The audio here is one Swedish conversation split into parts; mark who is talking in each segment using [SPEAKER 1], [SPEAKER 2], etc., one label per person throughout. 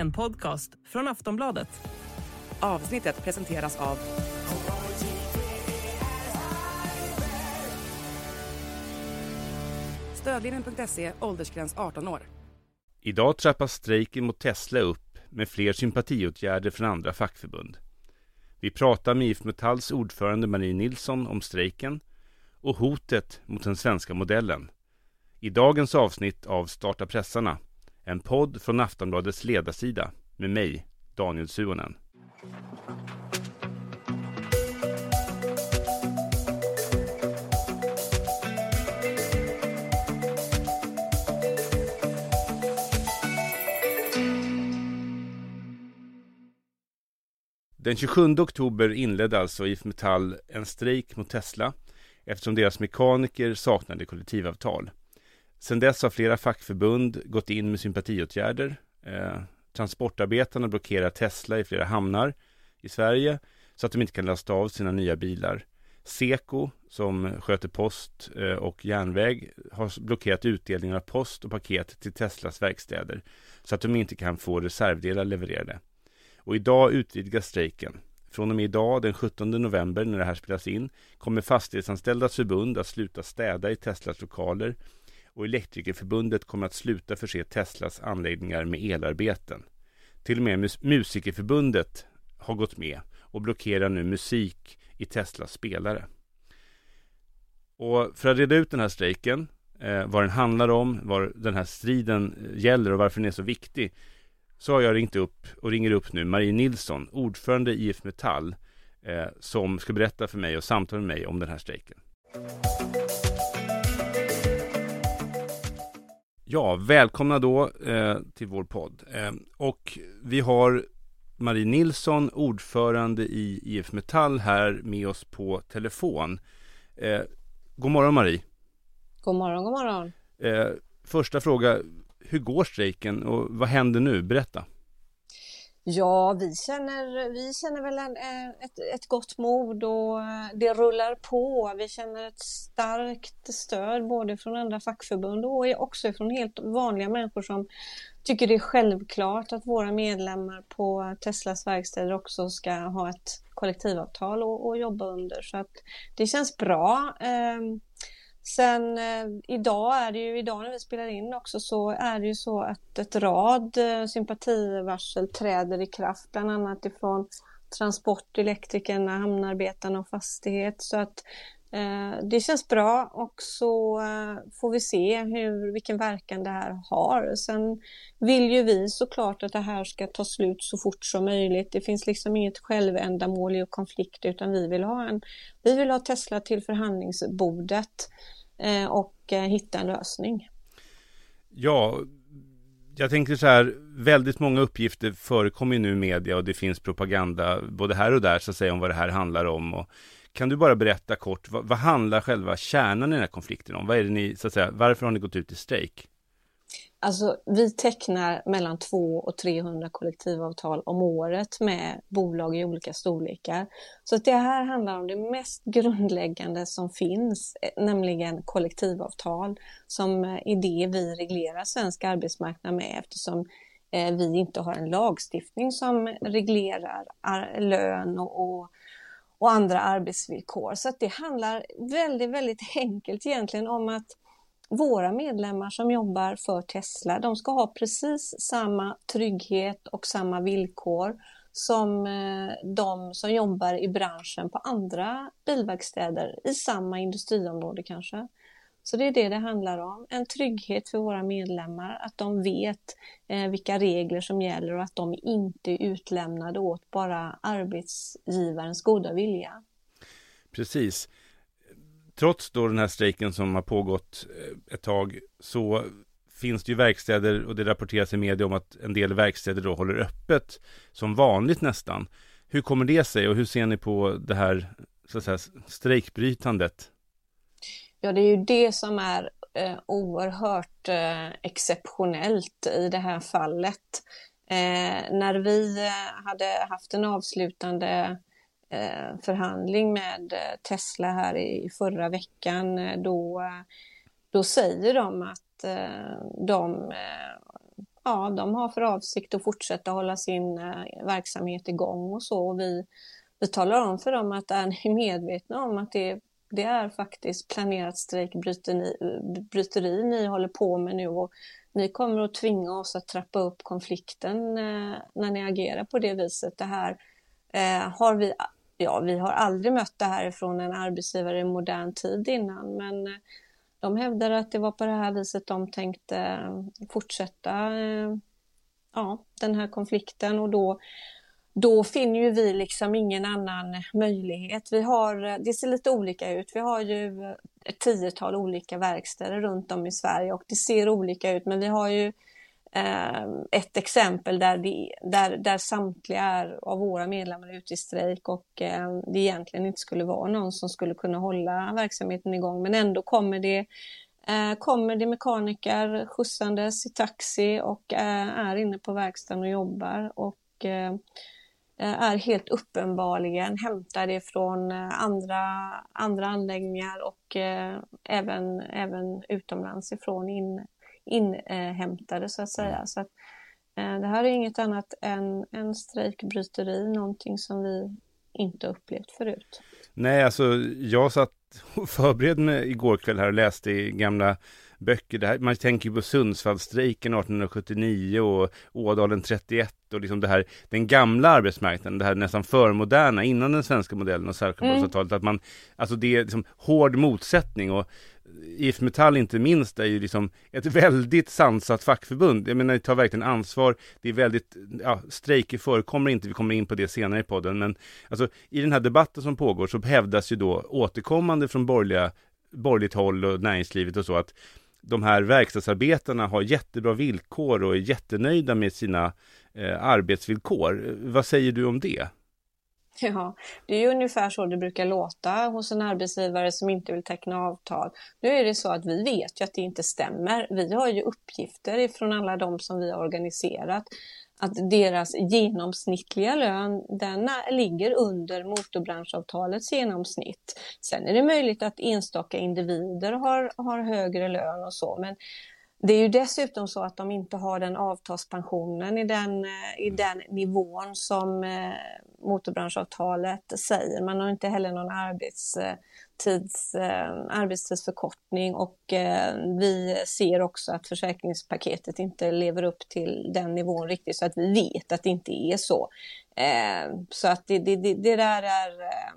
[SPEAKER 1] en podcast från Aftonbladet.
[SPEAKER 2] Avsnittet presenteras av... Stödlinjen.se, åldersgräns 18 år.
[SPEAKER 3] Idag trappas strejken mot Tesla upp med fler sympatiåtgärder från andra fackförbund. Vi pratar med IF Metalls ordförande Marie Nilsson om strejken och hotet mot den svenska modellen. I dagens avsnitt av Starta pressarna, en podd från Aftonbladets ledarsida med mig, Daniel Suonen. Den 27 oktober inledde alltså IF Metall en strejk mot Tesla eftersom deras mekaniker saknade kollektivavtal. Sedan dess har flera fackförbund gått in med sympatiåtgärder. Eh, transportarbetarna blockerar Tesla i flera hamnar i Sverige så att de inte kan lasta av sina nya bilar. Seko, som sköter post eh, och järnväg, har blockerat utdelningen av post och paket till Teslas verkstäder så att de inte kan få reservdelar levererade. Och idag utvidgas strejken. Från och med idag, den 17 november, när det här spelas in, kommer Fastighetsanställdas förbund att sluta städa i Teslas lokaler och Elektrikerförbundet kommer att sluta förse Teslas anläggningar med elarbeten. Till och med Musikerförbundet har gått med och blockerar nu musik i Teslas spelare. Och för att reda ut den här strejken, eh, vad den handlar om, vad den här striden eh, gäller och varför den är så viktig, så har jag ringt upp och ringer upp nu Marie Nilsson, ordförande i IF Metall, eh, som ska berätta för mig och samtala med mig om den här strejken. Ja, välkomna då eh, till vår podd. Eh, och vi har Marie Nilsson, ordförande i IF Metall här med oss på telefon. Eh, god morgon Marie.
[SPEAKER 4] God morgon, god morgon.
[SPEAKER 3] Eh, första fråga, hur går strejken och vad händer nu? Berätta.
[SPEAKER 4] Ja, vi känner, vi känner väl en, ett, ett gott mod och eh, det rullar på. Vi känner ett starkt stöd både från andra fackförbund och också från helt vanliga människor som tycker det är självklart att våra medlemmar på Teslas verkstäder också ska ha ett kollektivavtal och, och jobba under. Så att det känns bra. Ehm, Sen eh, idag är det ju, idag när vi spelar in också så är det ju så att ett rad eh, sympativarsel träder i kraft, bland annat ifrån Transport, Elektrikerna, Hamnarbetarna och Fastighet. Så att eh, det känns bra och så eh, får vi se hur, vilken verkan det här har. Sen vill ju vi såklart att det här ska ta slut så fort som möjligt. Det finns liksom inget självändamål i konflikt utan vi vill ha, en, vi vill ha Tesla till förhandlingsbordet Eh, och eh, hitta en lösning.
[SPEAKER 3] Ja, jag tänker så här, väldigt många uppgifter förekommer nu i media och det finns propaganda både här och där så att säga om vad det här handlar om. Och kan du bara berätta kort, vad, vad handlar själva kärnan i den här konflikten om? Vad är det ni, så att säga, varför har ni gått ut i strejk?
[SPEAKER 4] Alltså, vi tecknar mellan 200 och 300 kollektivavtal om året med bolag i olika storlekar. Så att det här handlar om det mest grundläggande som finns, eh, nämligen kollektivavtal, som eh, är det vi reglerar svensk arbetsmarknad med eftersom eh, vi inte har en lagstiftning som reglerar lön och, och andra arbetsvillkor. Så att det handlar väldigt, väldigt enkelt egentligen om att våra medlemmar som jobbar för Tesla, de ska ha precis samma trygghet och samma villkor som eh, de som jobbar i branschen på andra bilverkstäder i samma industriområde kanske. Så det är det det handlar om, en trygghet för våra medlemmar, att de vet eh, vilka regler som gäller och att de inte är utlämnade åt bara arbetsgivarens goda vilja.
[SPEAKER 3] Precis trots då den här strejken som har pågått eh, ett tag så finns det ju verkstäder och det rapporteras i media om att en del verkstäder då håller öppet som vanligt nästan. Hur kommer det sig och hur ser ni på det här så att säga, strejkbrytandet?
[SPEAKER 4] Ja, det är ju det som är eh, oerhört eh, exceptionellt i det här fallet. Eh, när vi eh, hade haft en avslutande Eh, Eh, förhandling med eh, Tesla här i förra veckan, eh, då, då säger de att de ja, de har för avsikt att fortsätta hålla sin verksamhet igång och så. Och vi, vi talar om för dem att är ni medvetna om att det, det är faktiskt planerat strejkbryteri ni håller på med nu och ni kommer att tvinga oss att trappa upp konflikten när ni agerar på det viset. Det här eh, har vi, ja, vi har aldrig mött det här från en arbetsgivare i modern tid innan, men eh, de hävdar att det var på det här viset de tänkte eh, fortsätta eh, ja, den här konflikten och då, då finner ju vi liksom ingen annan möjlighet. Vi har, det ser lite olika ut. Vi har ju ett tiotal olika verkstäder runt om i Sverige och det ser olika ut men vi har ju Ehm, ett exempel där, det, där, där samtliga är av våra medlemmar är ute i strejk och eh, det egentligen inte skulle vara någon som skulle kunna hålla verksamheten igång. Men ändå kommer det eh, kommer det mekaniker skjutsandes i taxi och eh, är inne på verkstaden och jobbar och eh, eh är helt uppenbarligen hämtade från eh, andra, andra anläggningar och eh, även, även utomlands ifrån in, inhämtade så att säga. Mm. Så att, det här är inget annat än en strejkbryteri, någonting som vi inte upplevt förut.
[SPEAKER 3] Nej, alltså jag satt och förberedde mig igår kväll här och läste i gamla böcker. Här, man tänker på Sundsvallsstrejken 1879 och Ådalen 31 och liksom det här, den gamla arbetsmarknaden, det här nästan förmoderna innan den svenska modellen och Saltsjöbadsavtalet, mm. att man, alltså det är liksom hård motsättning och IF Metall inte minst är ju liksom ett väldigt sansat fackförbund. Jag menar, det tar verkligen ansvar. Det är väldigt, ja, strejker förekommer inte, vi kommer in på det senare i podden, men alltså i den här debatten som pågår så hävdas ju då återkommande från borgerliga, borgerligt håll och näringslivet och så att de här verkstadsarbetarna har jättebra villkor och är jättenöjda med sina eh, arbetsvillkor. Vad säger du om det?
[SPEAKER 4] Ja, det är ju ungefär så det brukar låta hos en arbetsgivare som inte vill teckna avtal. Nu är det så att vi vet ju att det inte stämmer. Vi har ju uppgifter ifrån alla de som vi har organiserat att deras genomsnittliga lön den ligger under motorbranschavtalets genomsnitt. Sen är det möjligt att enstaka individer har, har högre lön och så, men det är ju dessutom så att de inte har den avtalspensionen i den, i den nivån som eh, motorbranschavtalet säger. Man har inte heller någon arbets tids, eh, arbetstidsförkortning och eh, vi ser också att försäkringspaketet inte lever upp till den nivån riktigt så att vi vet att det inte är så. Eh, så att det, det, det, det där är eh,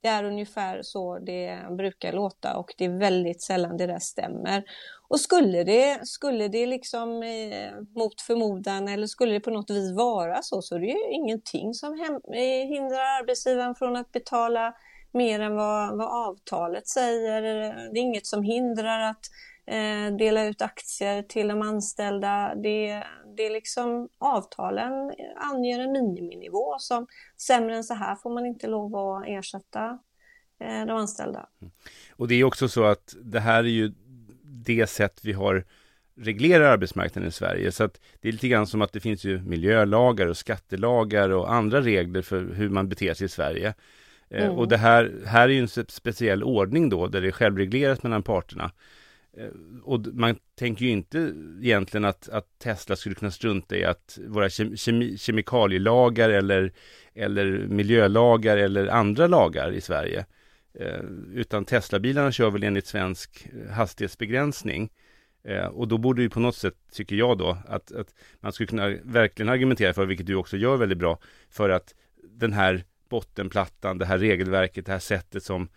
[SPEAKER 4] det är ungefär så det brukar låta och det är väldigt sällan det där stämmer. Och skulle det, skulle det liksom eh, mot förmodan eller skulle det på något vis vara så så är det ju ingenting som hem, hindrar arbetsgivaren från att betala mer än vad, vad avtalet säger. Det är inget som hindrar att eh, dela ut aktier till de anställda. Det, det är liksom avtalen anger en miniminivå som sämre än så här får man inte lov att ersätta eh, de anställda. Mm.
[SPEAKER 3] Och det är också så att det här är ju det sätt vi har reglerar arbetsmarknaden i Sverige. Så att det är lite grann som att det finns ju miljölagar och skattelagar och andra regler för hur man beter sig i Sverige. Eh, mm. Och det här, här är ju en speciell ordning då, där det är självreglerat mellan parterna. Eh, och man tänker ju inte egentligen att, att Tesla skulle kunna strunta i att våra kemi, kemikalielagar eller, eller miljölagar eller andra lagar i Sverige. Eh, utan Tesla-bilarna kör väl enligt svensk hastighetsbegränsning. och då borde ju på något sätt, tycker jag då, att, att man skulle kunna verkligen argumentera för, vilket du också gör väldigt bra, för att den här bottenplattan, det här regelverket, det här sättet som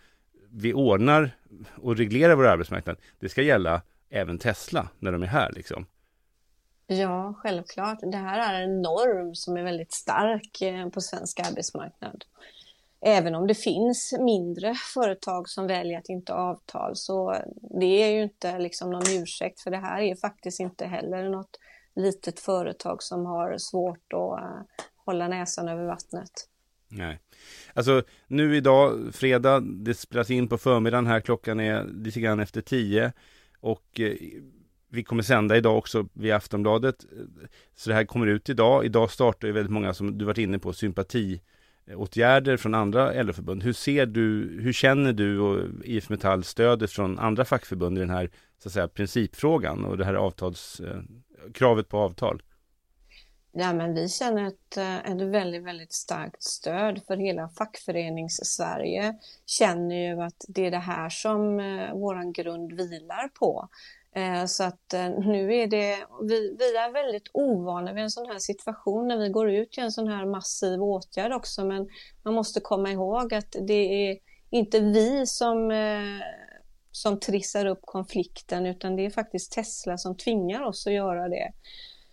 [SPEAKER 3] vi ordnar och reglerar vår arbetsmarknad, det ska gälla även Tesla när de är här liksom.
[SPEAKER 4] Ja, självklart. Det här är en norm som är väldigt stark eh, på svensk arbetsmarknad. Även om det finns mindre företag som väljer att inte avtal så det är ju inte liksom någon ursäkt för det här är faktiskt inte heller något litet företag som har svårt att eh, hålla näsan över vattnet.
[SPEAKER 3] Nej. Alltså nu idag, fredag, det spelas in på förmiddagen här, klockan är lite grann efter tio. Och eh, vi kommer sända idag också via Aftonbladet. Så det här kommer ut idag. Idag startar ju väldigt många, som du varit inne på, sympatiåtgärder från andra LO-förbund. Hur ser du, hur känner du och IF Metall stödet från andra fackförbund i den här så att säga, principfrågan och det här avtals, eh, kravet på avtal?
[SPEAKER 4] Ja, men vi känner ett, eh, ett väldigt, väldigt starkt stöd för hela fackförenings-Sverige. Känner ju att det är det här som eh, våran grund vilar på. Eh, så att nu är det, vi, vi är väldigt ovana vid en sån här situation när vi går ut i en sån här massiv åtgärd också. Men man måste komma ihåg att det är inte vi som, som trissar upp konflikten utan det är faktiskt Tesla som tvingar oss att göra det.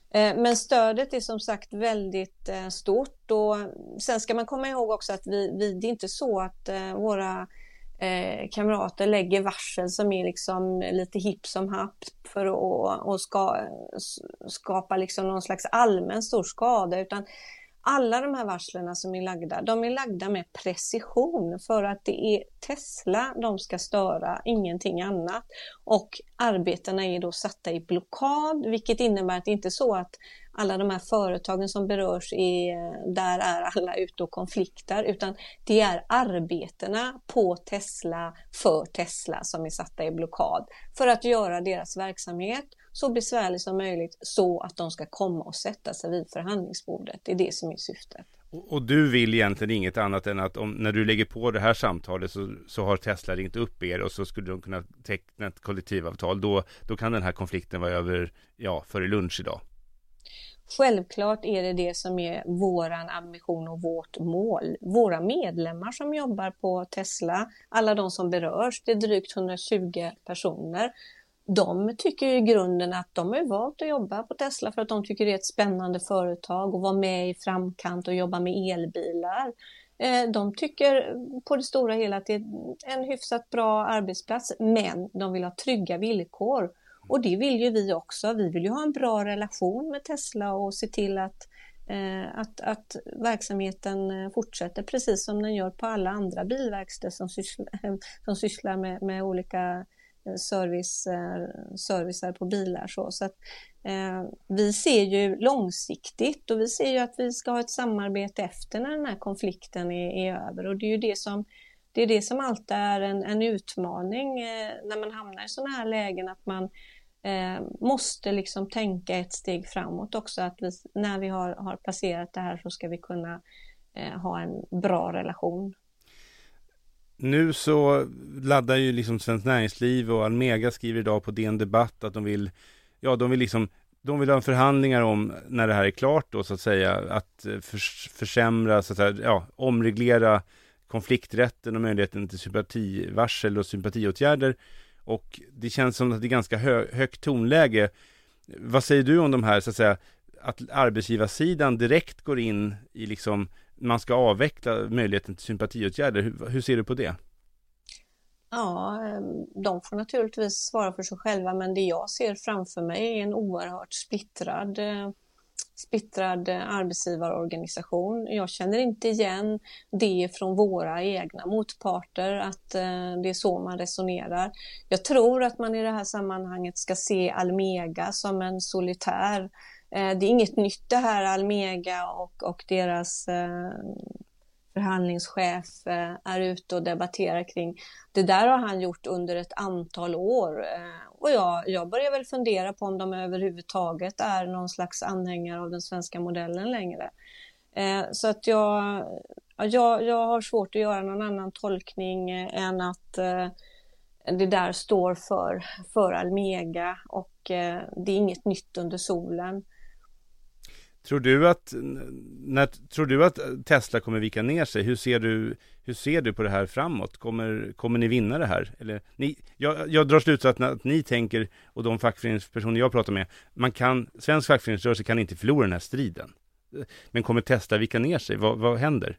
[SPEAKER 4] Eh, men stödet är som sagt väldigt eh, stort och sen ska man komma ihåg också att vi, vi det är inte så att eh, våra kamrater lägger varsel som är liksom lite hipp som happ för att och ska, skapa liksom någon slags allmän stor skada utan alla de här varslen som är lagda, de är lagda med precision för att det är Tesla de ska störa, ingenting annat. Och arbetena är då satta i blockad, vilket innebär att det inte är så att alla de här företagen som berörs, är, eh, där är alla ute och konfliktar, utan det är arbetena på Tesla för Tesla som är satta i blockad för att göra deras verksamhet så besvärlig som möjligt så att de ska komma och sätta sig vid förhandlingsbordet. Det är det som är syftet.
[SPEAKER 3] Och, du vill egentligen inget annat än att om, när du lägger på det här samtalet så, så har Tesla ringt upp er och så skulle de kunna teckna ett kollektivavtal. Då, då kan den här konflikten vara över, ja, före lunch idag.
[SPEAKER 4] Självklart är det det som är våran ambition och vårt mål. Våra medlemmar som jobbar på Tesla, alla de som berörs, det är drygt 120 personer de tycker i grunden att de har valt att jobba på Tesla för att de tycker det är ett spännande företag och vara med i framkant och jobba med elbilar. Eh, de tycker på det stora hela att det är en hyfsat bra arbetsplats, men de vill ha trygga villkor. Och det vill ju vi också. Vi vill ju ha en bra relation med Tesla och se till att, eh, att, att verksamheten eh, fortsätter precis som den gör på alla andra bilverkstäder som sysslar, som sysslar med, med olika eh, service, eh, servicer på bilar. Så, så att, eh, vi ser ju långsiktigt och vi ser ju att vi ska ha ett samarbete efter när den här konflikten är, är över och det är ju det som det är det som alltid är en, en utmaning eh, när man hamnar i sådana här lägen att man eh, måste liksom tänka ett steg framåt också att vi, när vi har, har passerat det här så ska vi kunna eh, ha en bra relation
[SPEAKER 3] nu så laddar ju liksom Svenskt Näringsliv och Almega skriver idag på DN Debatt att de vill, ja de vill liksom, de vill ha förhandlingar om när det här är klart då så att säga, att eh, försämra, så att säga, ja, omreglera konflikträtten och möjligheten till sympativarsel och sympatiåtgärder. Och det känns som att det är ganska hö, högt tonläge. Vad säger du om de här, så att säga, att arbetsgivarsidan direkt går in i liksom man ska avveckla möjligheten till sympatiåtgärder. Hur, hur ser du på det?
[SPEAKER 4] Ja, ehm, de får naturligtvis svara för sig själva, men det jag ser framför mig är en oerhört splittrad eh, splittrad eh, arbetsgivarorganisation. Jag känner inte igen det från våra egna motparter, att eh, det är så man resonerar. Jag tror att man i det här sammanhanget ska se Almega som en solitär eh, det är inget nytt det här Almega och, och deras förhandlingschef eh, är ute och debatterar kring. Det där har han gjort under ett antal år eh, och jag, jag börjar väl fundera på om de överhuvudtaget är någon slags anhängare av den svenska modellen längre. Eh, så att jag, jag, jag har svårt att göra någon annan tolkning än att det där står för, för Almega och det är inget nytt under solen.
[SPEAKER 3] Tror du att, när, tror du att Tesla kommer vika ner sig? Hur ser du, hur ser du på det här framåt? Kommer, kommer ni vinna det här? Eller, ni, jag, jag drar slutsatsen att ni tänker, och de fackföreningspersoner jag pratar med, man kan, svensk fackföreningsrörelse kan inte förlora den här striden. Men kommer Tesla vika ner sig? Vad, vad händer?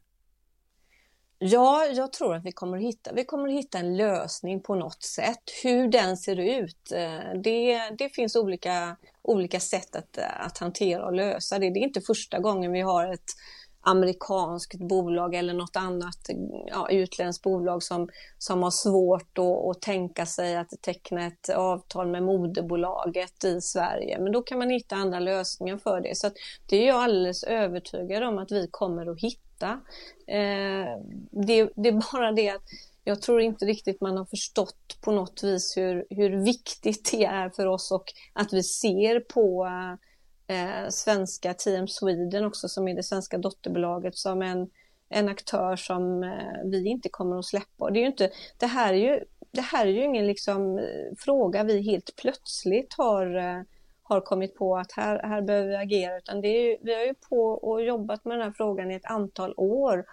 [SPEAKER 4] Ja, jag tror att vi kommer att hitta, vi kommer att hitta en lösning på något sätt. Hur den ser ut, eh, det, det finns olika, olika sätt att, att hantera och lösa det. Det är inte första gången vi har ett amerikanskt bolag eller något annat ja, utländskt bolag som, som har svårt att, att tänka sig att teckna ett avtal med moderbolaget i Sverige. Men då kan man hitta andra lösningar för det. Så det är jag alldeles övertygad om att vi kommer att hitta. Eh, det, det är bara det att jag tror inte riktigt man har förstått på något vis hur, hur viktigt det är för oss och att vi ser på eh, eh, svenska TM Sweden också som är det svenska dotterbolaget som en, en aktör som eh, vi inte kommer att släppa. Det, är ju inte, det, här är ju, det här är ju ingen liksom, eh, fråga vi helt plötsligt har, eh, har kommit på att här, här behöver vi agera utan det är ju, vi har ju på och jobbat med den här frågan i ett antal år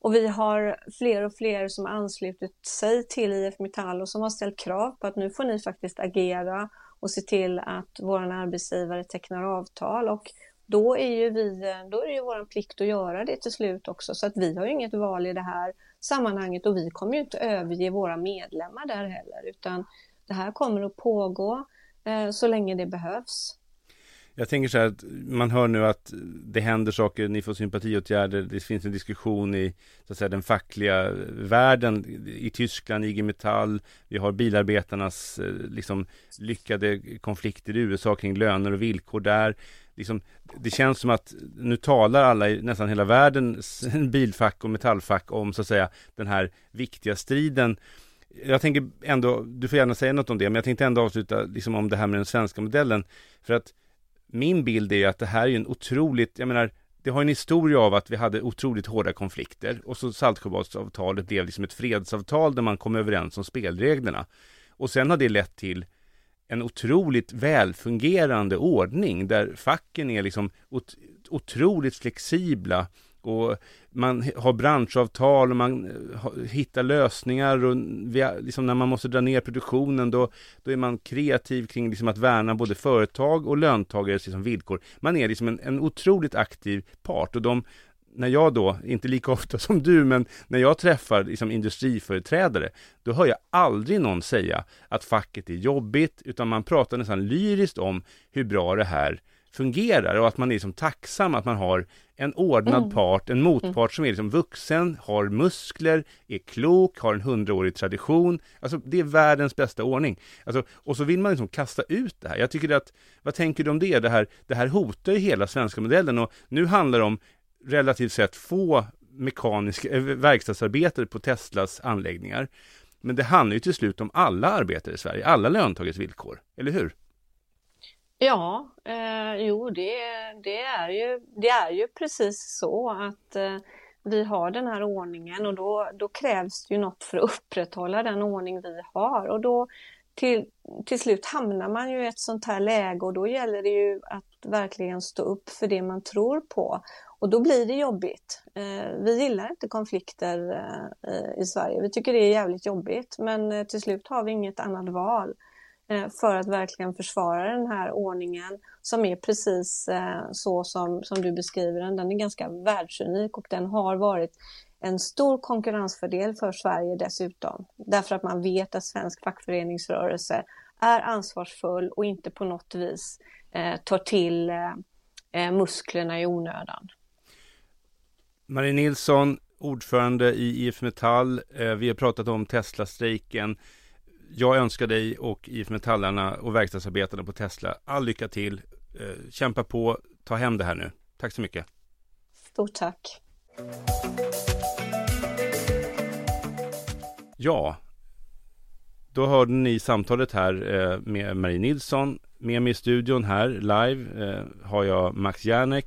[SPEAKER 4] och vi har fler och fler som anslutit sig till IF Metall och som har ställt krav på att nu får ni faktiskt agera och se till att vår arbetsgivare tecknar avtal. Och då är ju vi, då är det ju vår plikt att göra det till slut också. Så att vi har ju inget val i det här sammanhanget och vi kommer ju inte överge våra medlemmar där heller, utan det här kommer att pågå eh, så länge det behövs.
[SPEAKER 3] Jag tänker så här att man hör nu att det händer saker, ni får sympatiåtgärder, det finns en diskussion i så att säga, den fackliga världen i Tyskland, IG Metall, vi har bilarbetarnas eh, liksom, lyckade konflikter i USA kring löner och villkor där. Liksom, det känns som att nu talar alla i nästan hela världen, bilfack och metallfack om så att säga den här viktiga striden jag tänker ändå, du får gärna säga något om det, men jag tänkte ändå avsluta liksom om det här med den svenska modellen. För att min bild är att det här är en otroligt, jag menar, det har en historia av att vi hade otroligt hårda konflikter och så Saltsjöbadsavtalet blev liksom ett fredsavtal där man kom överens om spelreglerna. Och sen har det lett till en otroligt välfungerande ordning där facken är liksom otroligt flexibla och man har branschavtal och man eh, hittar lösningar och liksom när man måste dra ner produktionen då, då är man kreativ kring liksom att värna både företag och löntagares liksom villkor. Man är liksom en, en otroligt aktiv part och de, när jag då, inte lika ofta som du, men när jag träffar liksom industriföreträdare, då hör jag aldrig någon säga att facket är jobbigt, utan man pratar nästan lyriskt om hur bra det här fungerar och att man är liksom tacksam att man har en ordnad mm. part, en motpart mm. som är liksom vuxen, har muskler, är klok, har en hundraårig tradition. Alltså det är världens bästa ordning. Alltså, och så vill man liksom kasta ut det här. Jag tycker att, vad tänker du om det? Det här, det här hotar ju hela svenska modellen och nu handlar det om relativt sett få mekaniska äh, verkstadsarbetare på Teslas anläggningar. Men det handlar ju till slut om alla arbetare i Sverige, alla löntagares villkor, eller hur?
[SPEAKER 4] Ja, eh, jo det, det, är ju, det är ju precis så att eh, vi har den här ordningen och då, då krävs det ju något för att upprätthålla den ordning vi har och då till, till slut hamnar man ju i ett sånt här läge och då gäller det ju att verkligen stå upp för det man tror på. Och då blir det jobbigt. Eh, vi gillar inte konflikter eh, i Sverige. Vi tycker det är jävligt jobbigt men eh, till slut har vi inget annat val. Eh, för att verkligen försvara den här ordningen som är precis eh, så som, som du beskriver den. Den är ganska världsunik och den har varit en stor konkurrensfördel för Sverige dessutom. Därför att man vet att svensk fackföreningsrörelse är ansvarsfull och inte på något vis eh, tar till eh, eh musklerna i onödan.
[SPEAKER 3] Marie Nilsson, ordförande i IF Metall. Eh, vi har pratat om Tesla-strejken jag önskar dig och IF Metallarna och verkstadsarbetarna på Tesla all lycka till. Eh, kämpa på, ta hem det här nu. Tack så mycket.
[SPEAKER 4] Stort tack.
[SPEAKER 3] Ja, då hörde ni samtalet här eh, med Marie Nilsson. Med mig i studion här live eh, har jag Max Järnek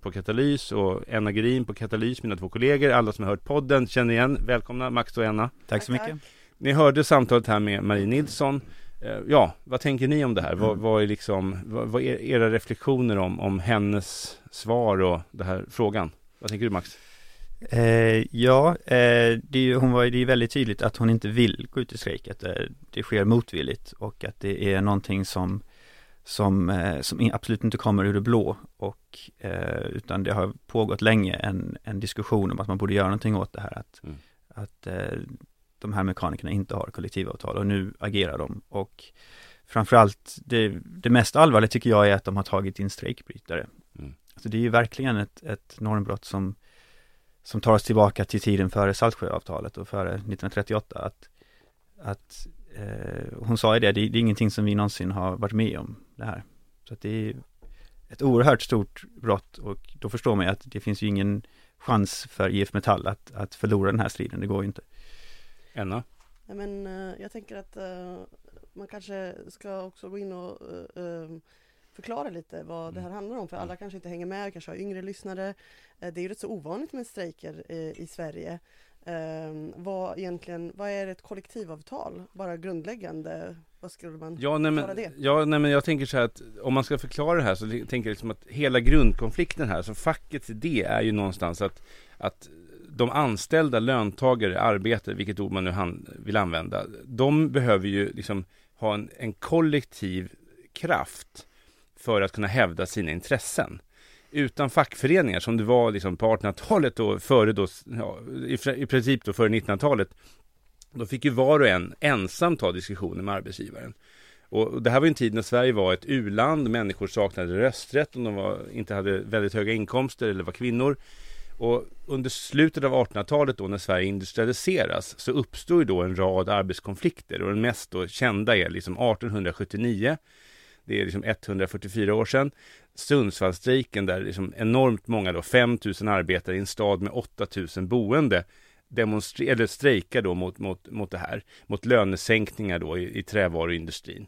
[SPEAKER 3] på Katalys och Enna Gerin på Katalys, mina två kollegor. Alla som har hört podden känner igen. Välkomna Max och Enna.
[SPEAKER 5] Tack så mycket.
[SPEAKER 3] Ni hörde samtalet här med Marie Nilsson. Eh, ja, vad tänker ni om det här? Vad, vad är liksom, vad, vad, är era reflektioner om, om hennes svar och den här frågan? Vad tänker du Max?
[SPEAKER 5] Eh, ja, eh, det, är, hon var, det är väldigt tydligt att hon inte vill gå ut i strejk, att det, det sker motvilligt och att det är någonting som som, eh, som absolut inte kommer ur det blå och eh, utan det har pågått länge en, en diskussion om att man borde göra någonting åt det här att, mm. att eh, de här mekanikerna inte har kollektivavtal och nu agerar de och framförallt det, det mest allvarliga tycker jag är att de har tagit in strejkbrytare. Mm. Alltså det är ju verkligen ett, ett normbrott som som tar oss tillbaka till tiden före Saltsjöavtalet och före 1938 att, att eh, hon sa ju det, det, det är ingenting som vi någonsin har varit med om det här. Så att det är ett oerhört stort brott och då förstår man ju att det finns ju ingen chans för IF Metall att, att förlora den här striden, det går ju inte.
[SPEAKER 3] Enna?
[SPEAKER 6] Nej, men, uh, jag tänker att uh, man kanske ska också gå in och uh, förklara lite vad det här handlar om, för alla kanske inte hänger med, kanske har yngre lyssnare. det är ju rätt så ovanligt med strejker i Sverige. Um, vad egentligen, vad är ett kollektivavtal? Bara grundläggande, vad skulle man
[SPEAKER 3] ja, nej, men, det? Ja, nej, men jag tänker så här att om man ska förklara det här så tänker jag liksom att hela grundkonflikten här, så fackets idé är ju någonstans att, att de anställda, löntagare, arbetare, vilket ord man nu vill använda, de behöver ju liksom ha en, en kollektiv kraft för att kunna hävda sina intressen utan fackföreningar som det var liksom på 1800-talet och före då, ja, i, i princip då före 1900-talet, då fick ju var och en ensam ta diskussioner med arbetsgivaren. Och det här var en tid när Sverige var ett uland, människor saknade rösträtt om de var, inte hade väldigt höga inkomster eller var kvinnor. Och under slutet av 1800-talet då när Sverige industrialiseras så uppstår ju då en rad arbetskonflikter och den mest då kända är liksom 1879 det är liksom 144 år sedan. Sundsvallsstrejken där liksom enormt många då, 5 000 arbetare i en stad med 8 000 boende demonstrerar, eller strejkar då mot, mot, mot det här, mot lönesänkningar då i, i trävaruindustrin,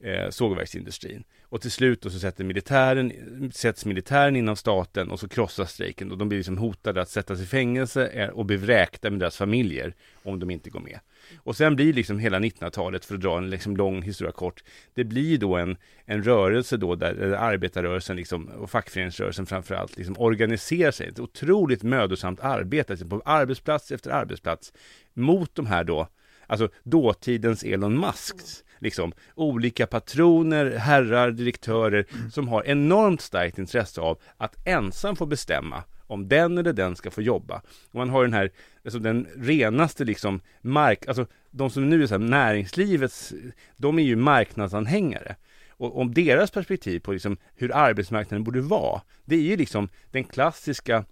[SPEAKER 3] eh, sågverksindustrin. Och till slut då så sätter militären, sätts militären inom staten och så krossas strejken och de blir liksom hotade att sättas i fängelse eh, och bli vräkta med deras familjer om de inte går med. Och sen blir liksom hela 1900-talet, för att dra en liksom lång historia kort, det blir då en, en rörelse då där, där arbetarrörelsen liksom, och fackföreningsrörelsen framförallt liksom organiserar sig. Ett otroligt mödosamt arbete alltså på arbetsplats efter arbetsplats mot de här då, alltså dåtidens Elon Musks liksom, olika patroner, herrar, direktörer mm. som har enormt starkt intresse av att ensam få bestämma om den eller den ska få jobba. Och man har den här, alltså den renaste liksom mark, alltså de som nu är så här, näringslivets, de är ju marknadsanhängare. Och om deras perspektiv på liksom hur arbetsmarknaden borde vara, det är ju liksom den klassiska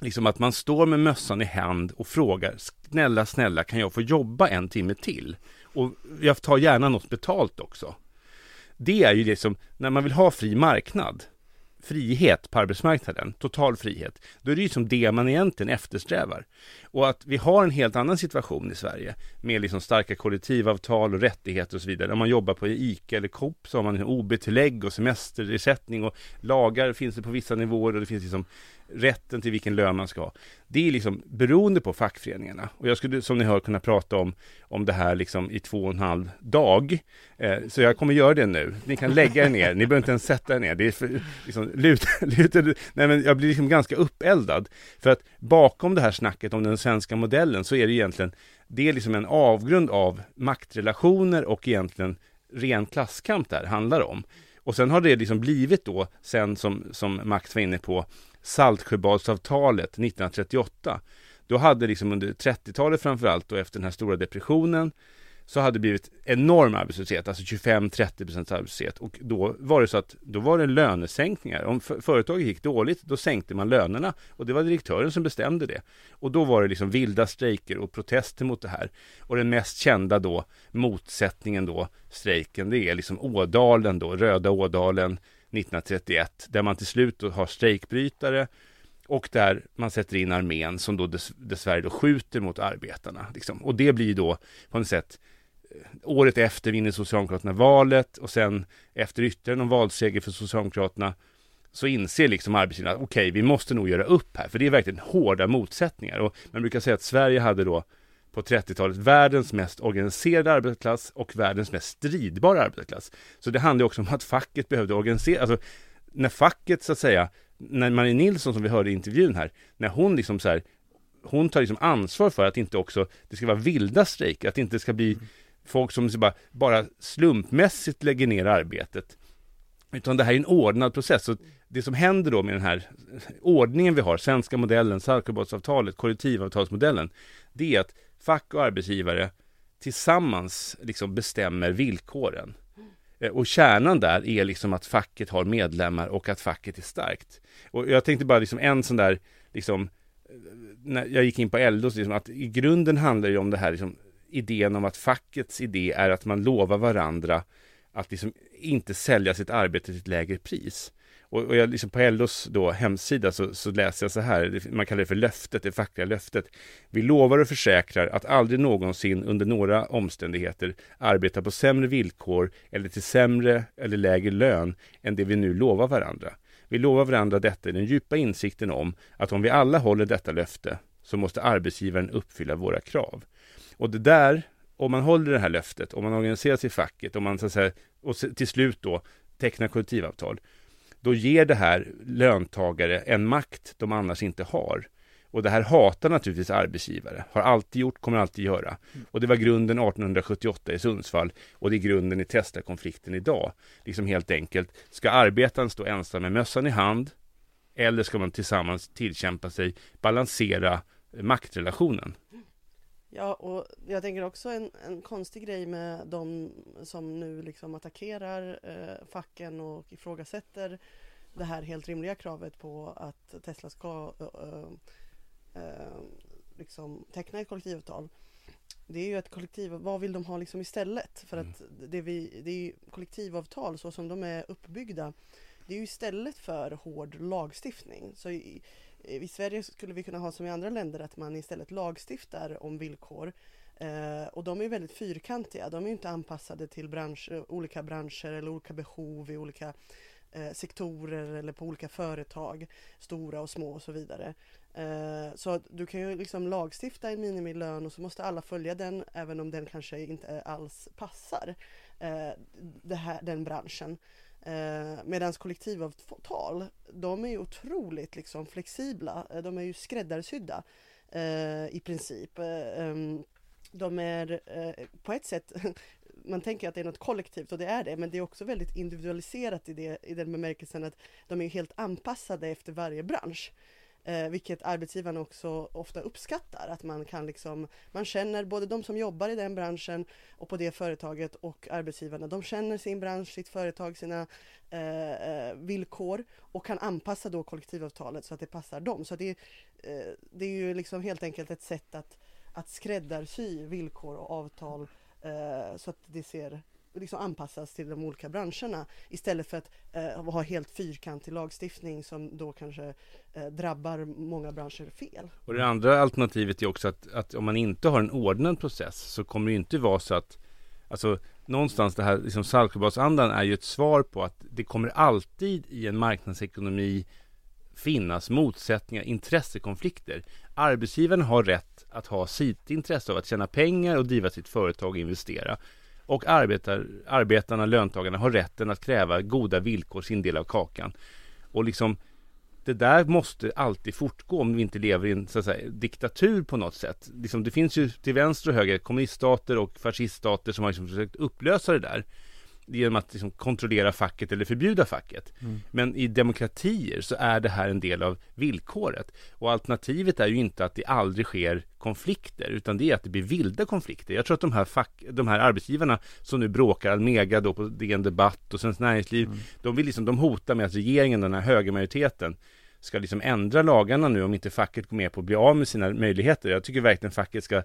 [SPEAKER 3] Liksom att man står med mössan i hand och frågar Snälla, snälla, kan jag få jobba en timme till? Och jag tar gärna något betalt också. Det är ju det som, när man vill ha fri marknad, frihet på arbetsmarknaden, total frihet, då är det ju som det man egentligen eftersträvar. Och att vi har en helt annan situation i Sverige med liksom starka kollektivavtal och rättigheter och så vidare. Om man jobbar på ICA eller Coop så har man OB-tillägg och semesterersättning och lagar finns det på vissa nivåer och det finns liksom rätten till vilken lön man ska ha. Det är liksom beroende på fackföreningarna. Och jag skulle som ni hör kunna prata om, om det här liksom i två och en halv dag. Eh, så jag kommer göra det nu. Ni kan lägga er ner, ni behöver inte ens sätta er ner. Det är för, liksom, luta, luta, nej men jag blir liksom ganska uppeldad. För att bakom det här snacket om den svenska modellen så är det egentligen, det är liksom en avgrund av maktrelationer och egentligen ren klasskamp där handlar om. Och sen har det liksom blivit då, sen som, som Max var inne på, Saltsjöbadsavtalet 1938. Då hade liksom under 30-talet framförallt och efter den här stora depressionen så hade det blivit enorm arbetslöshet, alltså 25-30% arbetslöshet. Och då var det så att då var det lönesänkningar. Om företaget gick dåligt, då sänkte man lönerna. Och det var direktören som bestämde det. Och då var det liksom vilda strejker och protester mot det här. Och den mest kända då, motsättningen då, strejken, det är liksom Ådalen då, Röda Ådalen 1931. Där man till slut har strejkbrytare och där man sätter in armén som då dess, dessvärre då skjuter mot arbetarna. Liksom. Och det blir då på något sätt eh, året efter vinner Socialdemokraterna valet och sen efter ytterligare någon valseger för Socialdemokraterna så inser liksom arbetsgivarna att okej, okay, vi måste nog göra upp här, för det är verkligen hårda motsättningar. Och man brukar säga att Sverige hade då på 30-talet världens mest organiserade arbetarklass och världens mest stridbara arbetarklass. Så det handlar också om att facket behövde organisera, alltså när facket så att säga, när Marie Nilsson som vi hörde i intervjun här, när hon liksom så här, hon tar liksom ansvar för att inte också, det ska vara vilda strejker, att det inte ska bli folk som bara, bara slumpmässigt lägger ner arbetet. Utan det här är en ordnad process. Så det som händer då med den här ordningen vi har, svenska modellen, Saltsjöbadsavtalet, kollektivavtalsmodellen, det är att fack och arbetsgivare tillsammans liksom bestämmer villkoren. Eh, och kärnan där är liksom att facket har medlemmar och att facket är starkt. Och jag tänkte bara liksom en sån där, liksom, eh, när jag gick in på LO, liksom, att i grunden handlar det om det här liksom, idén om att fackets idé är att man lovar varandra att liksom inte sälja sitt arbete till ett lägre pris. Och, och jag, liksom på LOs då, hemsida så, så läser jag så här, man kallar det för löftet, det fackliga löftet. Vi lovar och försäkrar att aldrig någonsin under några omständigheter arbeta på sämre villkor eller till sämre eller lägre lön än det vi nu lovar varandra. Vi lovar varandra detta i den djupa insikten om att om vi alla håller detta löfte så måste arbetsgivaren uppfylla våra krav. Och det där, om man håller det här löftet, om man organiserar sig i facket, om man så att säga, och till slut då tecknar kollektivavtal, då ger det här löntagare en makt de annars inte har. Och det här hatar naturligtvis arbetsgivare, har alltid gjort, kommer alltid göra. Och det var grunden 1878 i Sundsvall och det är grunden i Tesla-konflikten idag. Liksom helt enkelt, ska arbetaren stå ensam med mössan i hand eller ska man tillsammans tillkämpa sig, balansera maktrelationen?
[SPEAKER 6] Ja, och jag tänker också en, en konstig grej med de som nu liksom attackerar eh, facken och ifrågasätter det här helt rimliga kravet på att Tesla ska eh, eh, liksom teckna ett kollektivavtal. Det är ju ett kollektiv, vad vill de ha liksom istället? För att det, vi, det är kollektivavtal så som de är uppbyggda det är ju istället för hård lagstiftning. Så i, Eh, i Sverige skulle vi kunna ha som i andra länder att man istället lagstiftar om villkor. Eh, och de är väldigt fyrkantiga. De är inte anpassade till bransch, olika branscher eller olika behov i olika eh, sektorer eller på olika företag, stora och små och så vidare. Eh, så du kan ju liksom lagstifta en minimilön och så måste alla följa den även om den kanske inte alls passar eh, det här, den branschen. Eh, Medan kollektivavtal, de är ju otroligt liksom flexibla. Eh, de är ju skräddarsydda eh, i princip. Eh, ehm, de är eh, på ett sätt man tänker att det är något kollektivt och det är det, men det är också väldigt individualiserat i, det, i den bemärkelsen att de är helt anpassade efter varje bransch. Eh, vilket arbetsgivarna också ofta uppskattar, att man kan liksom, man känner både de som jobbar i den branschen och på det företaget och arbetsgivarna, de känner sin bransch, sitt företag, sina eh, eh, villkor och kan anpassa då kollektivavtalet så att det passar dem. Så det, eh, det är ju liksom helt enkelt ett sätt att, att skräddarsy villkor och avtal eh, så att det ser liksom anpassas till de olika branscherna istället för att eh, ha helt fyrkantig lagstiftning som då kanske eh, drabbar många branscher fel.
[SPEAKER 3] Och det andra alternativet är också att, att om man inte har en ordnad process så kommer det inte vara så att Alltså någonstans det här liksom Saltsjöbadsandan är ju ett svar på att det kommer alltid i en marknadsekonomi finnas motsättningar, intressekonflikter. Arbetsgivaren har rätt att ha sitt intresse av att tjäna pengar och driva sitt företag och investera. Och arbetar, arbetarna, löntagarna, har rätten att kräva goda villkor, sin del av kakan. Och liksom det där måste alltid fortgå om vi inte lever i en så att säga, diktatur på något sätt. Liksom, det finns ju till vänster och höger kommuniststater och fasciststater som har liksom försökt upplösa det där genom att liksom kontrollera facket eller förbjuda facket. Mm. Men i demokratier så är det här en del av villkoret. Och alternativet är ju inte att det aldrig sker konflikter, utan det är att det blir vilda konflikter. Jag tror att de här, fack, de här arbetsgivarna som nu bråkar, Almega då på DN Debatt och Svenskt Näringsliv, mm. de, vill liksom, de hotar med att regeringen, den här högermajoriteten, ska liksom ändra lagarna nu om inte facket går med på att bli av med sina möjligheter. Jag tycker verkligen facket ska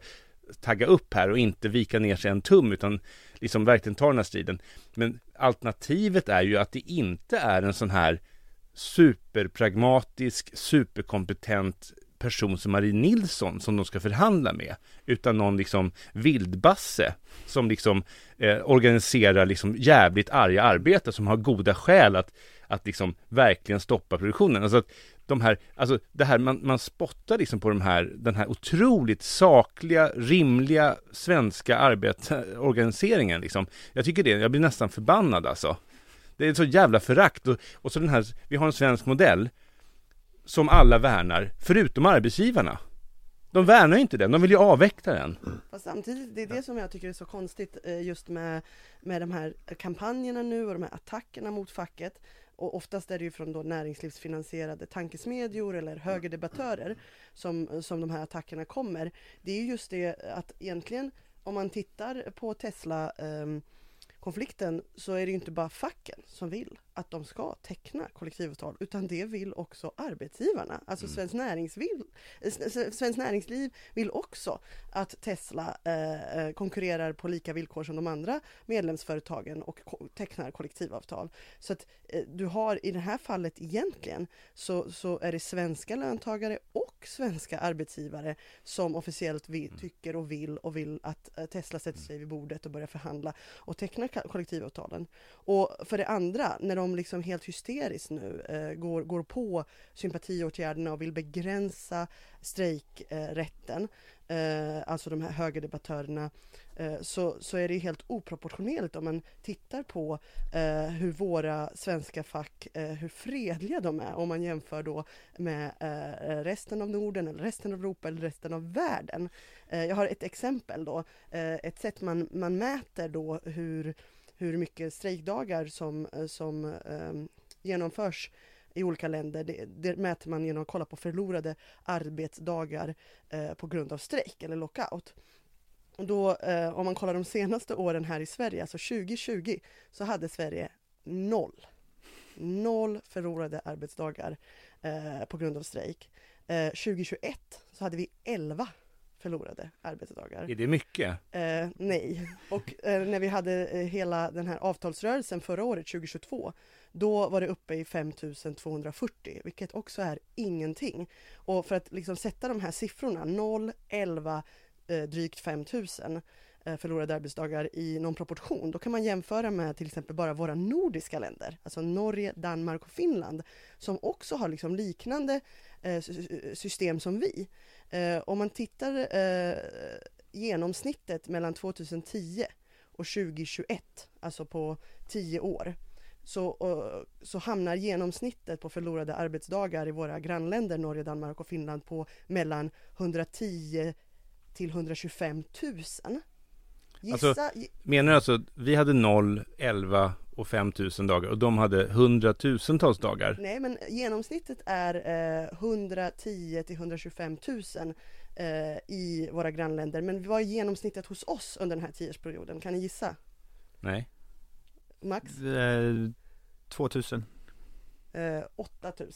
[SPEAKER 3] tagga upp här och inte vika ner sig en tum utan liksom verkligen ta den här striden. Men alternativet är ju att det inte är en sån här superpragmatisk, superkompetent person som Marie Nilsson som de ska förhandla med, utan någon liksom vildbasse som liksom eh, organiserar liksom jävligt arga arbetare som har goda skäl att, att liksom verkligen stoppa produktionen. Alltså att de här, alltså det här, man, man spottar liksom på de här, den här otroligt sakliga, rimliga svenska arbetsorganiseringen liksom. Jag tycker det, jag blir nästan förbannad alltså. Det är så jävla förakt och, och så den här, vi har en svensk modell som alla värnar, förutom arbetsgivarna. De värnar inte den, de vill ju avveckla den.
[SPEAKER 6] Fast samtidigt, det är det som jag tycker är så konstigt eh, just med, med de här kampanjerna nu och de här attackerna mot facket och oftast är det ju från då näringslivsfinansierade tankesmedjor eller högerdebattörer som, som de här attackerna kommer. Det är just det att egentligen om man tittar på Tesla eh, konflikten så är det ju inte bara facken som vill att de ska teckna kollektivavtal, utan det vill också arbetsgivarna. Alltså
[SPEAKER 3] Mm.
[SPEAKER 6] Svenskt Näringsliv, eh, Svenskt Näringsliv vill också att Tesla eh, eh, konkurrerar på lika villkor som de andra medlemsföretagen och ko- tecknar kollektivavtal. Så att eh, du har i det här fallet egentligen så, så är det svenska löntagare och svenska arbetsgivare som officiellt vi,
[SPEAKER 3] Mm.
[SPEAKER 6] tycker och vill och vill att eh, Tesla sätter sig vid bordet och börjar förhandla och teckna kollektivavtalen. Och för det andra, när de liksom helt hysteriskt nu eh, går, går på sympatiåtgärderna och vill begränsa strejkrätten, eh, alltså de här högerdebattörerna, eh, så, så är det helt oproportionerligt om man tittar på eh, hur våra svenska fack, eh, hur fredliga de är om man jämför då med eh, resten av Norden eller resten av Europa eller resten av världen. Eh, jag har ett exempel då, eh, ett sätt man, man mäter då hur, hur mycket strejkdagar som, eh, som eh, genomförs i olika länder. Det, det mäter man genom att kolla på förlorade arbetsdagar eh, på grund av strejk eller lockout. Och då, eh, om man kollar de senaste åren här i Sverige, alltså 2020, så hade Sverige noll. Noll förlorade arbetsdagar eh, på grund av strejk. Eh, 2021 så hade vi 11 förlorade arbetsdagar.
[SPEAKER 3] Är det mycket?
[SPEAKER 6] Eh, nej. Och eh, när vi hade eh, hela den här avtalsrörelsen förra året, 2022, då var det uppe i 5240, vilket också är ingenting. Och för att liksom sätta de här siffrorna, 0, 11, eh, drygt 5000 eh, Eh, förlorade arbetsdagar i någon proportion, då kan man jämföra med till exempel bara våra nordiska länder, alltså Norge, Danmark och Finland, som också har liksom liknande eh, system som vi. Eh, om man tittar genomsnittet mellan 2010 och 2021, alltså på 10 år, så, så hamnar genomsnittet på förlorade arbetsdagar i våra grannländer Norge, Danmark och Finland på mellan 110 till 125 000. Gissa,
[SPEAKER 3] Alltså- Menar du alltså att vi hade 0, 11 och 5000 dagar och de hade hundratusentals dagar?
[SPEAKER 6] Nej, men genomsnittet är eh, 110 till 125 000 eh, i våra grannländer. Men vad är genomsnittet hos oss under den här tioårsperioden? Kan ni gissa?
[SPEAKER 3] Nej.
[SPEAKER 6] Max?
[SPEAKER 5] Eh, 2000.
[SPEAKER 6] Eh, 8 000.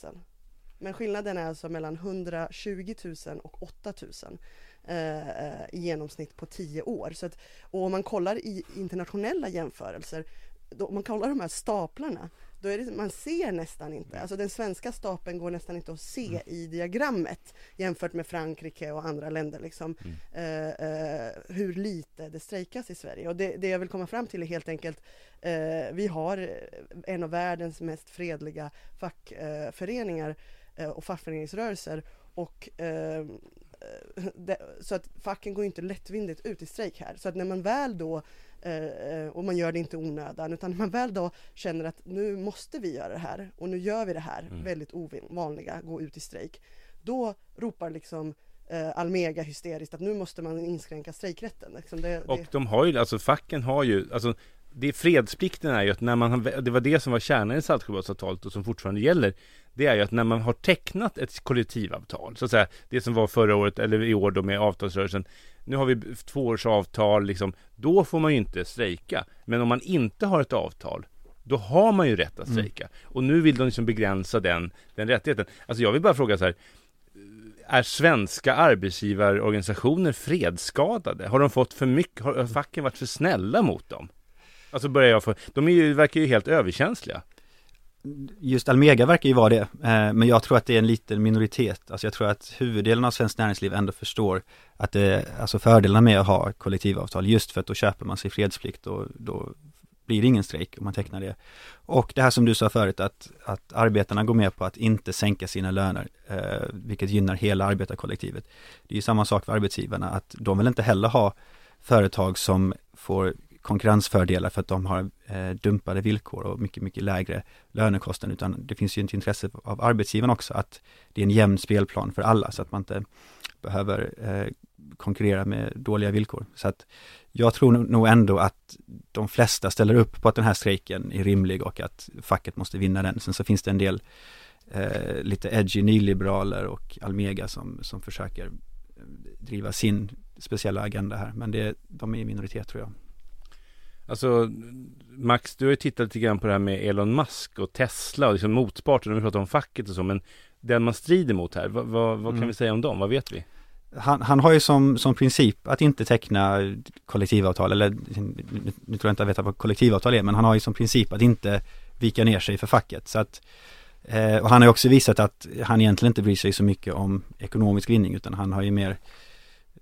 [SPEAKER 6] Men skillnaden är alltså mellan 120 000 och 8 000 eh, eh, i genomsnitt på 10 år. Så att, och om man kollar i internationella jämförelser, då, om man kollar de här staplarna, då är det, man ser nästan inte, alltså den svenska stapeln går nästan inte att se i diagrammet jämfört med Frankrike och andra länder liksom, eh, eh, hur lite det strejkas i Sverige. Och det, det jag vill komma fram till är helt enkelt, eh, vi har en av världens mest fredliga fackföreningar eh, och fackföreningsrörelser och eh, det, så att facken går inte lättvindigt ut i strejk här. Så att när man väl då, eh, och man gör det inte onödan, utan när man väl då känner att nu måste vi göra det här och nu gör vi det här
[SPEAKER 3] Mm.
[SPEAKER 6] väldigt ovanliga, gå ut i strejk. Då ropar liksom eh, Almega hysteriskt att nu måste man inskränka strejkrätten. Liksom det,
[SPEAKER 3] Och
[SPEAKER 6] det,
[SPEAKER 3] de har ju, alltså facken har ju, alltså det fredsplikten är ju att när man det var det som var kärnan i Saltsjöbadsavtalet och som fortfarande gäller Det är ju att när man har tecknat ett kollektivavtal, så att säga Det som var förra året, eller i år då med avtalsrörelsen Nu har vi tvåårsavtal liksom Då får man ju inte strejka Men om man inte har ett avtal Då har man ju rätt att strejka Och nu vill de liksom begränsa den, den rättigheten Alltså jag vill bara fråga så här är svenska arbetsgivarorganisationer fredsskadade? Har de fått för mycket? Har facken varit för snälla mot dem? Alltså börjar jag få, de är ju, verkar ju helt överkänsliga.
[SPEAKER 5] Just Almega verkar ju vara det, eh, men jag tror att det är en liten minoritet. Alltså jag tror att huvuddelen av svenskt näringsliv ändå förstår att det, alltså fördelarna med att ha kollektivavtal, just för att då köper man sig fredsplikt och då blir det ingen strejk om man tecknar det. Och det här som du sa förut, att, att arbetarna går med på att inte sänka sina löner, eh, vilket gynnar hela arbetarkollektivet. Det är ju samma sak för arbetsgivarna, att de vill inte heller ha företag som får konkurrensfördelar för att de har eh, dumpade villkor och mycket, mycket lägre lönekostnader, utan det finns ju ett intresse av arbetsgivaren också att det är en jämn spelplan för alla så att man inte behöver eh, konkurrera med dåliga villkor. Så att jag tror nog ändå att de flesta ställer upp på att den här strejken är rimlig och att facket måste vinna den. Sen så finns det en del eh, lite edgy nyliberaler och Almega som, som försöker eh, driva sin speciella agenda här, men det, de är i minoritet tror jag.
[SPEAKER 3] Alltså, Max, du har ju tittat lite grann på det här med Elon Musk och Tesla och liksom motparten, vi pratar om facket och så, men den man strider mot här, vad, vad, vad kan
[SPEAKER 5] Mm.
[SPEAKER 3] vi säga om dem? Vad vet vi?
[SPEAKER 5] Han, han har ju som, som princip att inte teckna kollektivavtal, eller nu, nu tror jag inte jag vet vad kollektivavtal är, men han har ju som princip att inte vika ner sig för facket. Så att, eh, och han har ju också visat att han egentligen inte bryr sig så mycket om ekonomisk vinning, utan han har ju mer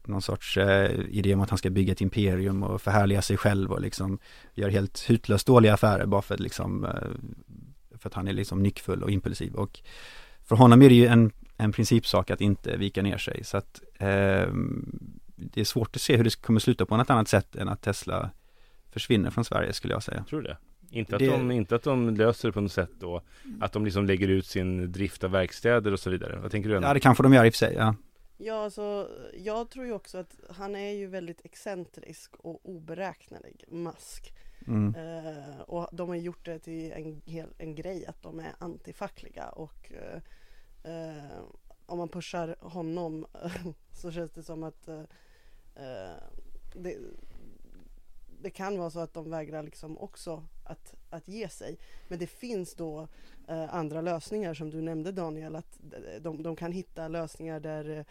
[SPEAKER 5] någon sorts eh, idé om att han ska bygga ett imperium och förhärliga sig själv och liksom gör helt hutlöst dåliga affärer bara för att liksom, eh, för att han är liksom nyckfull och impulsiv. Och för honom är det ju en, en principsak att inte vika ner sig. Så att eh, det är svårt att se hur det kommer sluta på något annat sätt än att Tesla försvinner från Sverige skulle jag säga.
[SPEAKER 3] Tror du det? Inte att,
[SPEAKER 5] Det-
[SPEAKER 3] de, inte att de löser det på något sätt då, att de liksom lägger ut sin drift av verkstäder och så vidare. Vad tänker du? Anna?
[SPEAKER 5] Ja, det kanske de gör i och för sig, ja.
[SPEAKER 6] Ja, alltså, jag tror ju också att han är ju väldigt excentrisk och oberäknelig, Musk.
[SPEAKER 5] Mm.
[SPEAKER 6] Eh, och de har gjort det till en, hel, en grej att de är antifackliga och eh, eh, om man pushar honom så känns det som att eh, eh, det, det kan vara så att de vägrar liksom också att, att ge sig. Men det finns då eh, andra lösningar som du nämnde Daniel, att de, de kan hitta lösningar där, eh,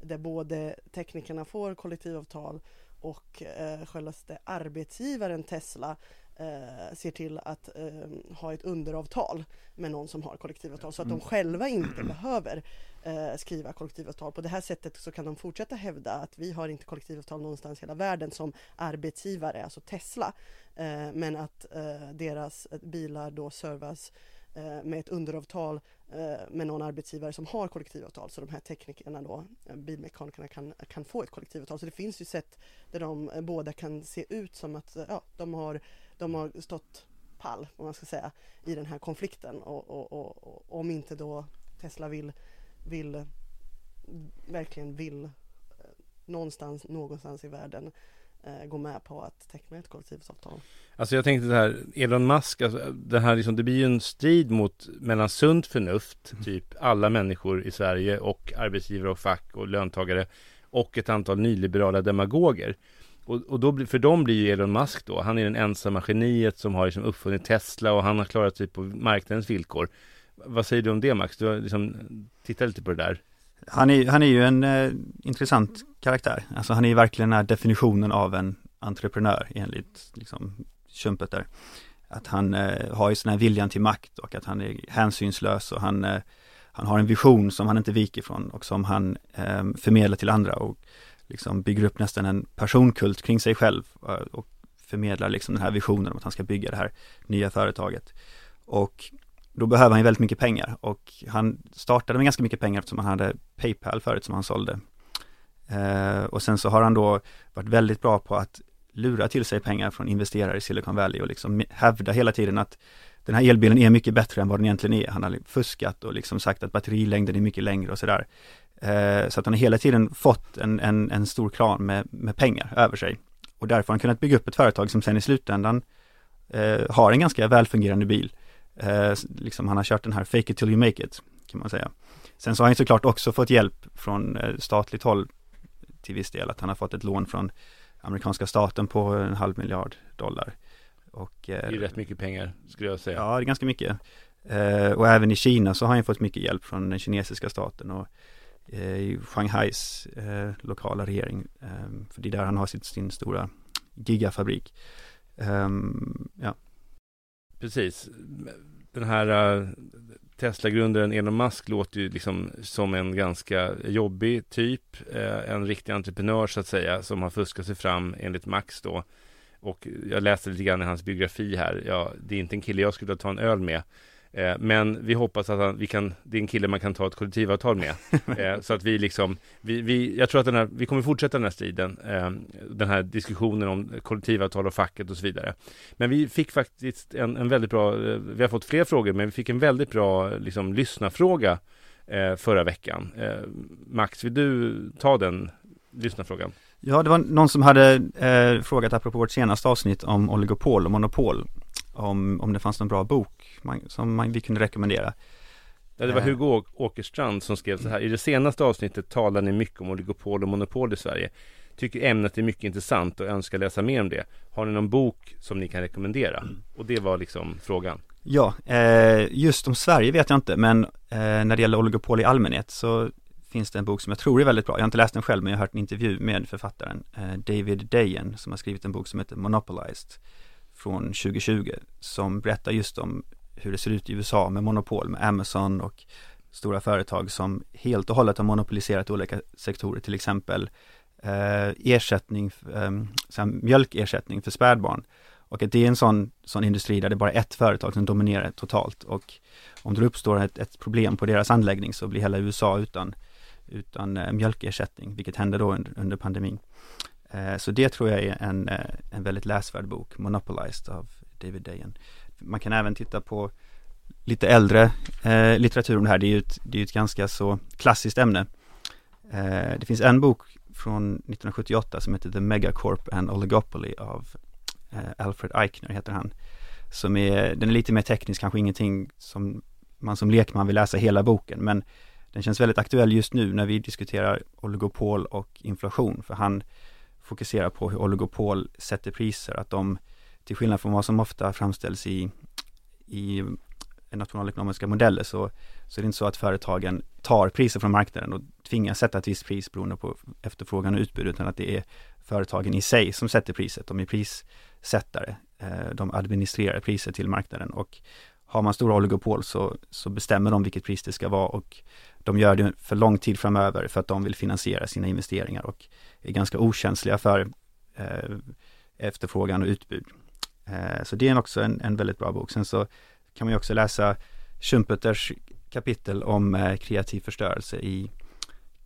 [SPEAKER 6] där både teknikerna får kollektivavtal och eh, självaste arbetsgivaren Tesla eh, ser till att eh, ha ett underavtal med någon som har kollektivavtal. Så att de själva inte behöver eh, skriva kollektivavtal. På det här sättet så kan de fortsätta hävda att vi har inte kollektivavtal någonstans i hela världen som arbetsgivare, alltså Tesla, eh, men att eh, deras bilar då servas eh, Eh, med ett underavtal eh, med någon arbetsgivare som har kollektivavtal så de här teknikerna då, eh, bilmekanikerna kan, kan få ett kollektivavtal. Så det finns ju sätt där de båda kan se ut som att ja, de, har, de har stått pall, om man ska säga, i den här konflikten och, och, och, och om inte då Tesla vill, vill verkligen vill någonstans, någonstans i världen eh, gå med på att teckna ett kollektivavtal.
[SPEAKER 3] Alltså jag tänkte det här, Elon Musk, alltså, det här liksom, det blir ju en strid mot, mellan sunt förnuft, typ alla människor i Sverige och arbetsgivare och fack och löntagare och ett antal nyliberala demagoger. Och, och då, blir- för dem blir ju Elon Musk då, han är den ensamma geniet som har liksom uppfunnit Tesla och han har klarat sig på marknadens villkor. Vad säger du om det Max? Du har liksom tittat lite på det där.
[SPEAKER 5] Han är, han är ju en eh, intressant karaktär. Alltså han är ju verkligen den här definitionen av en entreprenör enligt liksom Schumpeter. där. Att han eh, har ju sån här viljan till makt och att han är hänsynslös och han, eh, han har en vision som han inte viker från och som han eh, förmedlar till andra och liksom bygger upp nästan en personkult kring sig själv eh, och förmedlar liksom den här visionen om att han ska bygga det här nya företaget. Och då behöver han ju väldigt mycket pengar och han startade med ganska mycket pengar eftersom han hade Paypal förut som han sålde. Eh, och sen så har han då varit väldigt bra på att lura till sig pengar från investerare i Silicon Valley och liksom hävda hela tiden att den här elbilen är mycket bättre än vad den egentligen är. Han har fuskat och liksom sagt att batterilängden är mycket längre och sådär. Eh, så att han har hela tiden fått en, en, en stor klan med, med pengar över sig. Och därför har han kunnat bygga upp ett företag som sen i slutändan eh, har en ganska välfungerande bil. Eh, liksom han har kört den här fake it till you make it, kan man säga. Sen så har han såklart också fått hjälp från eh, statligt håll till viss del, att han har fått ett lån från amerikanska staten på en halv miljard dollar. Och,
[SPEAKER 3] Det är ju rätt mycket pengar, skulle jag säga.
[SPEAKER 5] Ja, det är ganska mycket. Eh, och även i Kina så har han fått mycket hjälp från den kinesiska staten och eh, i Shanghais eh, lokala regering. Eh, för det är där han har sitt, sin stora gigafabrik. Ehm, ja.
[SPEAKER 3] Precis. Den här uh, Tesla-grundaren Elon Musk låter ju liksom som en ganska jobbig typ. eh, en riktig entreprenör så att säga, som har fuskat sig fram enligt Max då. Och jag läste lite grann i hans biografi här. Ja, det är inte en kille jag skulle vilja ta en öl med. Eh, men vi hoppas att han, vi kan, det är en kille man kan ta ett kollektivavtal med. Eh, så att vi liksom, vi, vi, jag tror att den här, vi kommer fortsätta den här striden. Eh, den här diskussionen om kollektivavtal och facket och så vidare. Men vi fick faktiskt en, en väldigt bra, vi har fått fler frågor, men vi fick en väldigt bra liksom, lyssnarfråga förra veckan. Max, vill du ta den lyssnarfrågan?
[SPEAKER 5] ja, det var någon som hade eh, frågat apropå vårt senaste avsnitt om oligopol och monopol. Om, om det fanns någon bra bok man, som man, vi kunde rekommendera.
[SPEAKER 3] Ja, det var
[SPEAKER 5] Eh.
[SPEAKER 3] Hugo Åkerstrand som skrev så här. I det senaste avsnittet talar ni mycket om oligopol och monopol i Sverige. tycker ämnet är mycket intressant och önskar läsa mer om det. Har ni någon bok som ni kan rekommendera? Och det var liksom frågan.
[SPEAKER 5] Ja, eh, just om Sverige vet jag inte, men eh, när det gäller oligopol i allmänhet så finns det en bok som jag tror är väldigt bra. Jag har inte läst den själv, men jag har hört en intervju med författaren eh, David Dayen som har skrivit en bok som heter Monopolized från 2020 som berättar just om hur det ser ut i USA med monopol med Amazon och stora företag som helt och hållet har monopoliserat olika sektorer, till exempel eh, ersättning, eh, mjölkersättning för spädbarn. Och att det är en sån, sån industri där det bara är ett företag som dominerar totalt och om det uppstår ett, ett problem på deras anläggning så blir hela USA utan, utan eh, mjölkersättning, vilket hände då under, under pandemin. Eh, så det tror jag är en, eh, en väldigt läsvärd bok, Monopolized av David Dayen. Man kan även titta på lite äldre eh, litteratur om det här. Det är ju ett, det är ett ganska så klassiskt ämne. Eh, det finns en bok från 1978 som heter The Megacorp and Oligopoly av eh, Alfred Eichner heter han. Som är, den är lite mer teknisk, kanske ingenting som man som lekman vill läsa hela boken, men den känns väldigt aktuell just nu när vi diskuterar oligopol och inflation, för han fokusera på hur oligopol sätter priser, att de, till skillnad från vad som ofta framställs i, i nationalekonomiska modeller så, så är det inte så att företagen tar priser från marknaden och tvingas sätta ett visst pris beroende på efterfrågan och utbud, utan att det är företagen i sig som sätter priset. De är prissättare. Eh, de administrerar priser till marknaden och har man stora oligopol så, så bestämmer de vilket pris det ska vara och de gör det för lång tid framöver för att de vill finansiera sina investeringar och är ganska okänsliga för eh, efterfrågan och utbud. Eh, så det är också en, en väldigt bra bok. Sen så kan man ju också läsa Schumpeters kapitel om eh, kreativ förstörelse i,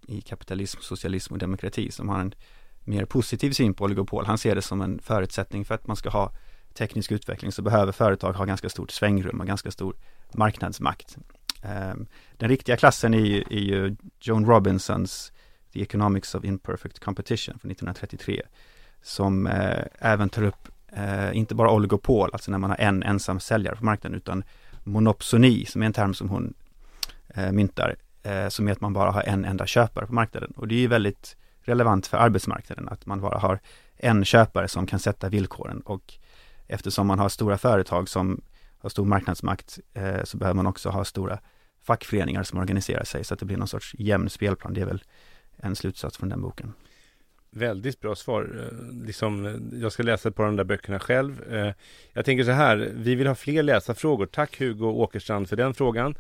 [SPEAKER 5] i kapitalism, socialism och demokrati som har en mer positiv syn på oligopol. Han ser det som en förutsättning för att man ska ha teknisk utveckling så behöver företag ha ganska stort svängrum och ganska stor marknadsmakt. Ehm, den riktiga klassen är ju, är ju Joan Robinsons The Economics of Imperfect Competition från 1933 som eh, även tar upp eh, inte bara oligopol, alltså när man har en ensam säljare på marknaden, utan monopsoni, som är en term som hon eh, myntar, eh, som är att man bara har en enda köpare på marknaden. Och det är ju väldigt relevant för arbetsmarknaden, att man bara har en köpare som kan sätta villkoren och eftersom man har stora företag som har stor marknadsmakt eh, så behöver man också ha stora fackföreningar som organiserar sig så att det blir någon sorts jämn spelplan. Det är väl en slutsats från den boken.
[SPEAKER 3] Väldigt bra svar. Eh, liksom, eh, jag ska läsa på de där böckerna själv. Eh, jag tänker så här, vi vill ha fler läsarfrågor. Tack Hugo Åkerstrand för den frågan.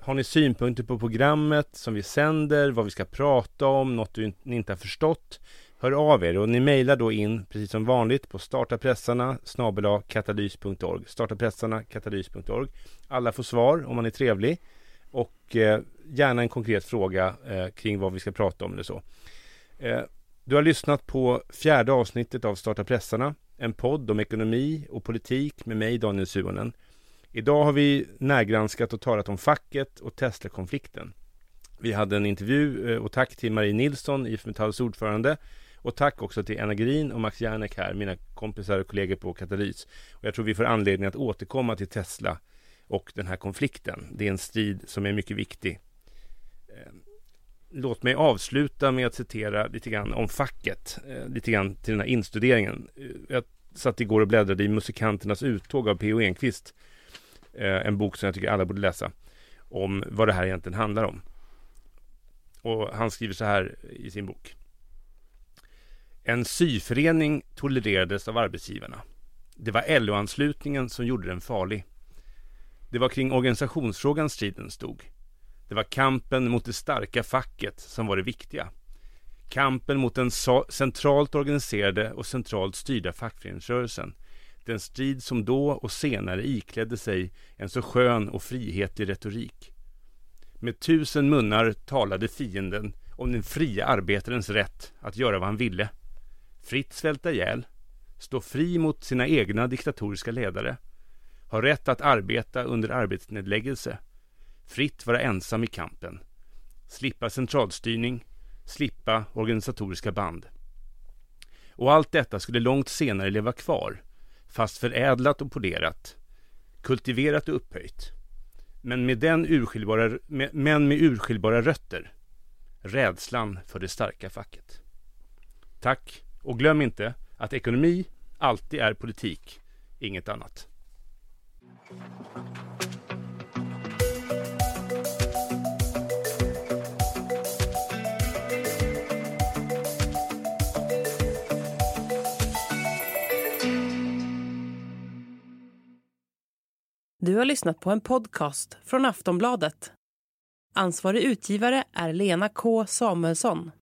[SPEAKER 3] Har ni synpunkter på programmet som vi sänder, vad vi ska prata om, något ni inte har förstått? Hör av er och ni mejlar då in precis som vanligt på startapressarna katalys.org startapressarna katalys.org Alla får svar om man är trevlig och eh, gärna en konkret fråga eh, kring vad vi ska prata om eller så. Eh, du har lyssnat på fjärde avsnittet av Starta pressarna, en podd om ekonomi och politik med mig Daniel Suonen. Idag har vi närgranskat och talat om facket och Tesla-konflikten. Vi hade en intervju eh, och tack till Marie Nilsson, IF Metalls ordförande och tack också till Anna Green och Max Järnek här, mina kompisar och kollegor på Katalys. Och jag tror vi får anledning att återkomma till Tesla och den här konflikten. Det är en strid som är mycket viktig. Eh, låt mig avsluta med att citera lite grann om facket, eh, lite grann till den här instuderingen. Eh, jag satt igår och bläddrade i Musikanternas uttåg av P.O. Enquist, en bok som jag tycker alla borde läsa, om vad det här egentligen handlar om. Och han skriver så här i sin bok. En syförening tolererades av arbetsgivarna. Det var LO-anslutningen som gjorde den farlig. Det var kring organisationsfrågan striden stod. Det var kampen mot det starka facket som var det viktiga. Kampen mot den centralt organiserade och centralt styrda fackföreningsrörelsen. Den strid som då och senare iklädde sig en så skön och frihetlig retorik. Med tusen munnar talade fienden om den fria arbetarens rätt att göra vad han ville fritt svälta ihjäl, stå fri mot sina egna diktatoriska ledare, ha rätt att arbeta under arbetsnedläggelse, fritt vara ensam i kampen, slippa centralstyrning, slippa organisatoriska band. Och allt detta skulle långt senare leva kvar, fast förädlat och polerat, kultiverat och upphöjt, men med, den urskiljbara, men med urskiljbara rötter, rädslan för det starka facket. Tack, och glöm inte att ekonomi alltid är politik, inget annat.
[SPEAKER 1] Du har lyssnat på en podcast från Aftonbladet. Ansvarig utgivare är Lena K Samuelsson.